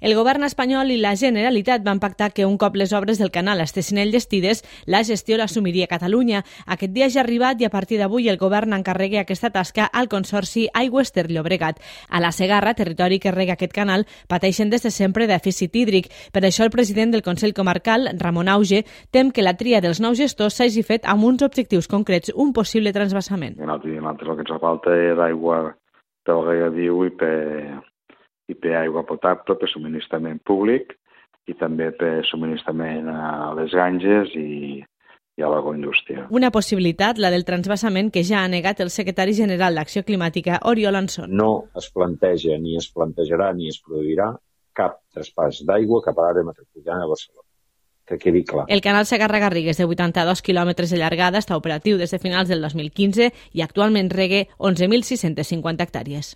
El govern espanyol i la Generalitat van pactar que un cop les obres del canal estessin enllestides, la gestió l'assumiria Catalunya. Aquest dia ja ha arribat i a partir d'avui el govern encarregui aquesta tasca al Consorci Aigües Ter Llobregat. A la Segarra, territori que rega aquest canal, pateixen des de sempre dèficit hídric. Per això el president del Consell Comarcal, Ramon Auge, tem que la tria dels nous gestors s'hagi fet amb uns objectius concrets, un possible transbassament. Nosaltres, nosaltres el que ens falta és aigua pel regadiu i per, i per aigua potable, per subministrament públic i també per subministrament a les granges i, i a l'agroindústria. Una possibilitat, la del transbassament, que ja ha negat el secretari general d'Acció Climàtica, Oriol Anson. No es planteja, ni es plantejarà, ni es produirà cap traspàs d'aigua cap a l'àrea metropolitana de Barcelona que quedi clar. El canal Segarra-Garrigues, de 82 quilòmetres de llargada, està operatiu des de finals del 2015 i actualment regue 11.650 hectàrees.